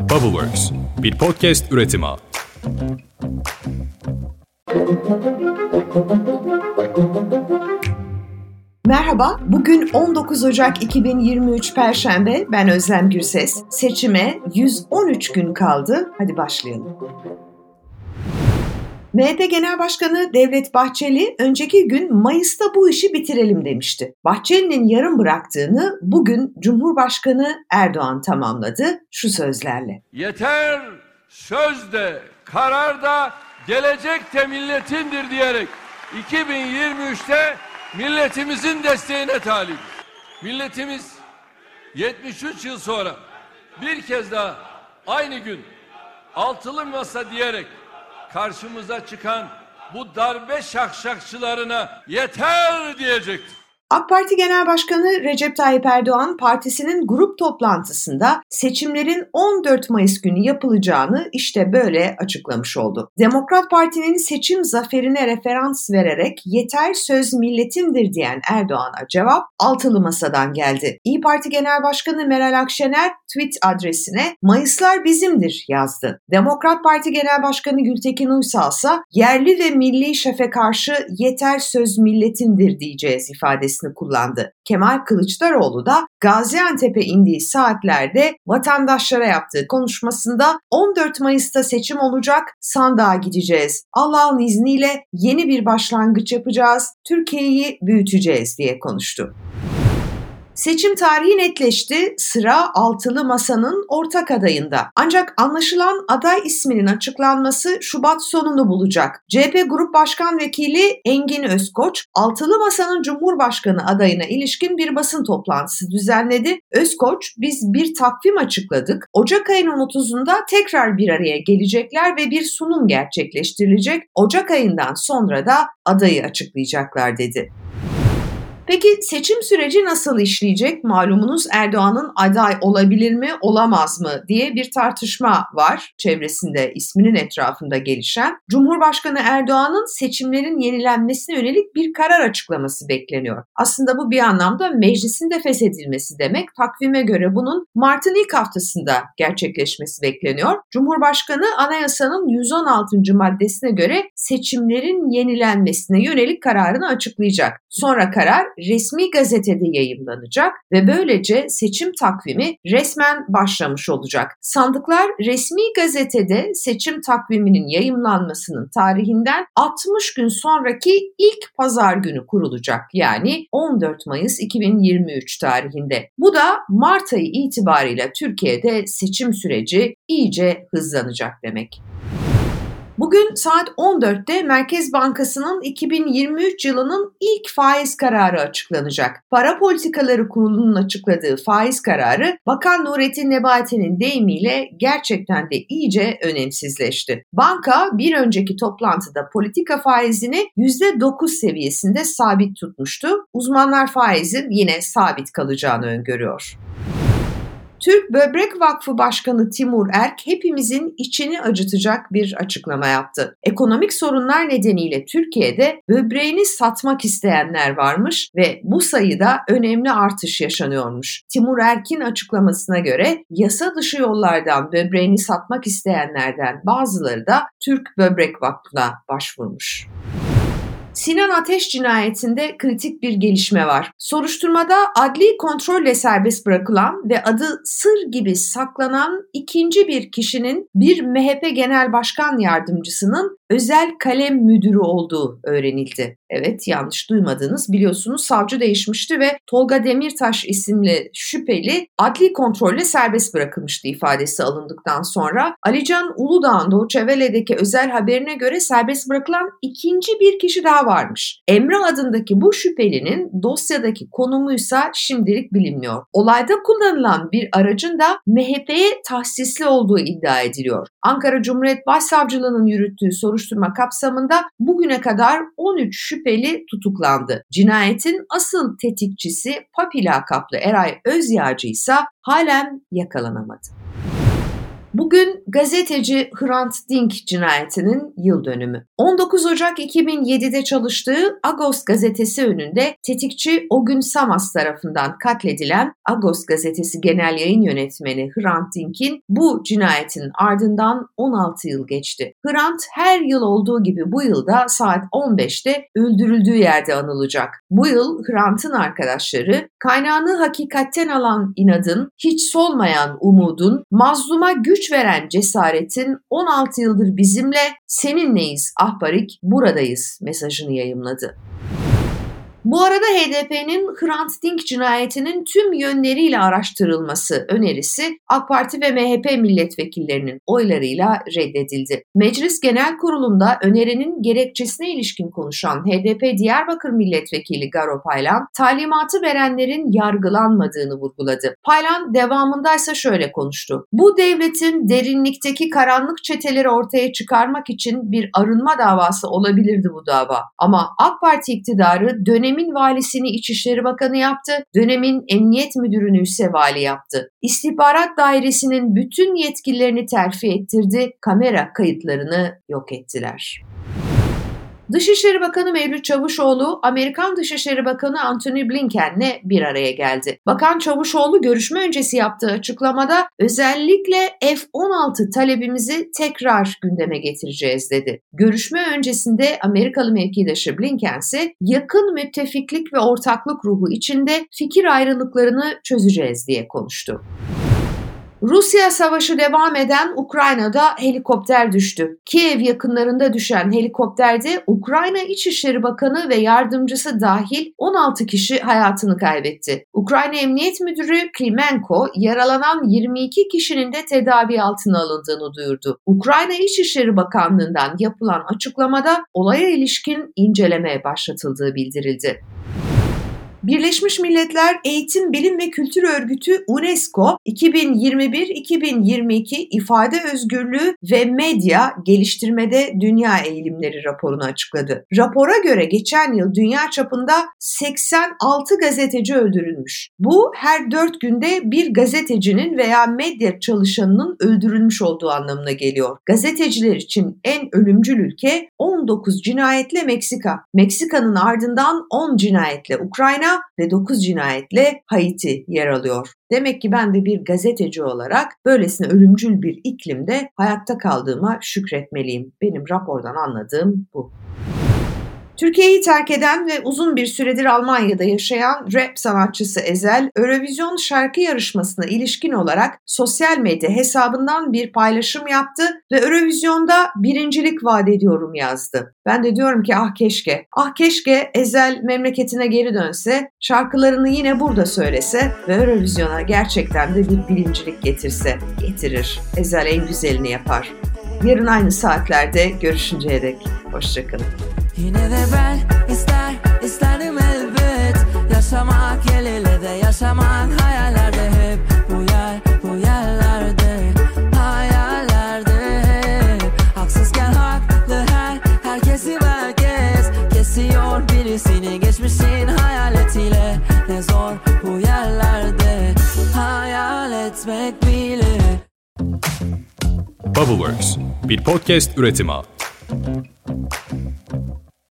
Bubbleworks, bir podcast üretimi. Merhaba, bugün 19 Ocak 2023 Perşembe, ben Özlem Gürses. Seçime 113 gün kaldı, hadi başlayalım. MHP Genel Başkanı Devlet Bahçeli önceki gün Mayıs'ta bu işi bitirelim demişti. Bahçeli'nin yarım bıraktığını bugün Cumhurbaşkanı Erdoğan tamamladı şu sözlerle. Yeter söz de karar da gelecek de milletindir diyerek 2023'te milletimizin desteğine talip. Milletimiz 73 yıl sonra bir kez daha aynı gün altılı masa diyerek karşımıza çıkan bu darbe şakşakçılarına yeter diyecektir. AK Parti Genel Başkanı Recep Tayyip Erdoğan partisinin grup toplantısında seçimlerin 14 Mayıs günü yapılacağını işte böyle açıklamış oldu. Demokrat Parti'nin seçim zaferine referans vererek yeter söz milletindir diyen Erdoğan'a cevap altılı masadan geldi. İyi Parti Genel Başkanı Meral Akşener tweet adresine Mayıslar bizimdir yazdı. Demokrat Parti Genel Başkanı Gültekin Uysal ise yerli ve milli şefe karşı yeter söz milletindir diyeceğiz ifadesi ifadesini kullandı. Kemal Kılıçdaroğlu da Gaziantep'e indiği saatlerde vatandaşlara yaptığı konuşmasında 14 Mayıs'ta seçim olacak, sandığa gideceğiz. Allah'ın izniyle yeni bir başlangıç yapacağız, Türkiye'yi büyüteceğiz diye konuştu. Seçim tarihi netleşti. Sıra altılı masanın ortak adayında. Ancak anlaşılan aday isminin açıklanması Şubat sonunu bulacak. CHP Grup Başkan Vekili Engin Özkoç, altılı masanın Cumhurbaşkanı adayına ilişkin bir basın toplantısı düzenledi. Özkoç, biz bir takvim açıkladık. Ocak ayının 30'unda tekrar bir araya gelecekler ve bir sunum gerçekleştirilecek. Ocak ayından sonra da adayı açıklayacaklar dedi. Peki seçim süreci nasıl işleyecek? Malumunuz Erdoğan'ın aday olabilir mi, olamaz mı diye bir tartışma var çevresinde isminin etrafında gelişen. Cumhurbaşkanı Erdoğan'ın seçimlerin yenilenmesine yönelik bir karar açıklaması bekleniyor. Aslında bu bir anlamda meclisin de feshedilmesi demek. Takvime göre bunun Mart'ın ilk haftasında gerçekleşmesi bekleniyor. Cumhurbaşkanı anayasanın 116. maddesine göre seçimlerin yenilenmesine yönelik kararını açıklayacak. Sonra karar resmi gazetede yayımlanacak ve böylece seçim takvimi resmen başlamış olacak. Sandıklar resmi gazetede seçim takviminin yayımlanmasının tarihinden 60 gün sonraki ilk pazar günü kurulacak. Yani 14 Mayıs 2023 tarihinde. Bu da Mart ayı itibariyle Türkiye'de seçim süreci iyice hızlanacak demek. Bugün saat 14'te Merkez Bankası'nın 2023 yılının ilk faiz kararı açıklanacak. Para Politikaları Kurulu'nun açıkladığı faiz kararı Bakan Nurettin Nebati'nin deyimiyle gerçekten de iyice önemsizleşti. Banka bir önceki toplantıda politika faizini %9 seviyesinde sabit tutmuştu. Uzmanlar faizin yine sabit kalacağını öngörüyor. Türk Böbrek Vakfı Başkanı Timur Erk hepimizin içini acıtacak bir açıklama yaptı. Ekonomik sorunlar nedeniyle Türkiye'de böbreğini satmak isteyenler varmış ve bu sayıda önemli artış yaşanıyormuş. Timur Erk'in açıklamasına göre yasa dışı yollardan böbreğini satmak isteyenlerden bazıları da Türk Böbrek Vakfı'na başvurmuş. Sinan Ateş cinayetinde kritik bir gelişme var. Soruşturmada adli kontrolle serbest bırakılan ve adı sır gibi saklanan ikinci bir kişinin bir MHP Genel Başkan Yardımcısının özel kalem müdürü olduğu öğrenildi. Evet yanlış duymadınız biliyorsunuz savcı değişmişti ve Tolga Demirtaş isimli şüpheli adli kontrolle serbest bırakılmıştı ifadesi alındıktan sonra. Alican Uludağ'ın Doğu Çevele'deki özel haberine göre serbest bırakılan ikinci bir kişi daha varmış. Emre adındaki bu şüphelinin dosyadaki konumuysa şimdilik bilinmiyor. Olayda kullanılan bir aracın da MHP'ye tahsisli olduğu iddia ediliyor. Ankara Cumhuriyet Başsavcılığı'nın yürüttüğü soruşturma kapsamında bugüne kadar 13 şüpheli tutuklandı. Cinayetin asıl tetikçisi Papi lakaplı Eray Özyağcı ise halen yakalanamadı. Bugün gazeteci Hrant Dink cinayetinin yıl dönümü. 19 Ocak 2007'de çalıştığı Agos gazetesi önünde tetikçi Ogün Samas tarafından katledilen Agos gazetesi genel yayın yönetmeni Hrant Dink'in bu cinayetin ardından 16 yıl geçti. Hrant her yıl olduğu gibi bu yılda saat 15'te öldürüldüğü yerde anılacak. Bu yıl Hrant'ın arkadaşları kaynağını hakikatten alan inadın, hiç solmayan umudun, mazluma güç veren cesaretin 16 yıldır bizimle seninleyiz ahbarik buradayız mesajını yayımladı. Bu arada HDP'nin Hrant Dink cinayetinin tüm yönleriyle araştırılması önerisi AK Parti ve MHP milletvekillerinin oylarıyla reddedildi. Meclis Genel Kurulu'nda önerinin gerekçesine ilişkin konuşan HDP Diyarbakır Milletvekili Garo Paylan, talimatı verenlerin yargılanmadığını vurguladı. Paylan devamındaysa şöyle konuştu. Bu devletin derinlikteki karanlık çeteleri ortaya çıkarmak için bir arınma davası olabilirdi bu dava. Ama AK Parti iktidarı dönem dönemin valisini İçişleri Bakanı yaptı, dönemin emniyet müdürünü ise vali yaptı. İstihbarat dairesinin bütün yetkililerini terfi ettirdi, kamera kayıtlarını yok ettiler. Dışişleri Bakanı Mevlüt Çavuşoğlu, Amerikan Dışişleri Bakanı Antony Blinken'le bir araya geldi. Bakan Çavuşoğlu görüşme öncesi yaptığı açıklamada özellikle F-16 talebimizi tekrar gündeme getireceğiz dedi. Görüşme öncesinde Amerikalı mevkidaşı Blinken ise yakın müttefiklik ve ortaklık ruhu içinde fikir ayrılıklarını çözeceğiz diye konuştu. Rusya savaşı devam eden Ukrayna'da helikopter düştü. Kiev yakınlarında düşen helikopterde Ukrayna İçişleri Bakanı ve yardımcısı dahil 16 kişi hayatını kaybetti. Ukrayna Emniyet Müdürü Klimenko yaralanan 22 kişinin de tedavi altına alındığını duyurdu. Ukrayna İçişleri Bakanlığı'ndan yapılan açıklamada olaya ilişkin inceleme başlatıldığı bildirildi. Birleşmiş Milletler Eğitim, Bilim ve Kültür Örgütü UNESCO 2021-2022 ifade özgürlüğü ve medya geliştirmede dünya eğilimleri raporunu açıkladı. Rapora göre geçen yıl dünya çapında 86 gazeteci öldürülmüş. Bu her 4 günde bir gazetecinin veya medya çalışanının öldürülmüş olduğu anlamına geliyor. Gazeteciler için en ölümcül ülke 19 cinayetle Meksika. Meksika'nın ardından 10 cinayetle Ukrayna ve 9 cinayetle Haiti yer alıyor. Demek ki ben de bir gazeteci olarak böylesine ölümcül bir iklimde hayatta kaldığıma şükretmeliyim. Benim rapordan anladığım bu. Türkiye'yi terk eden ve uzun bir süredir Almanya'da yaşayan rap sanatçısı Ezel, Eurovision şarkı yarışmasına ilişkin olarak sosyal medya hesabından bir paylaşım yaptı ve Eurovision'da birincilik vaat ediyorum yazdı. Ben de diyorum ki ah keşke, ah keşke Ezel memleketine geri dönse, şarkılarını yine burada söylese ve Eurovision'a gerçekten de bir birincilik getirse. Getirir. Ezel en güzelini yapar. Yarın aynı saatlerde görüşünceye dek. Hoşçakalın. Yine de ben ister isterdim elbet. Yaşamak el ele de yaşamak hayallerde hep. Bu yer bu yerlerde hayallerde. Hep Haksızken haklı her herkesi herkes Kesiyor birisini geçmişin hayaletiyle. Ne zor bu yerlerde hayal etmek bile. Bubbleworks bir podcast üretimi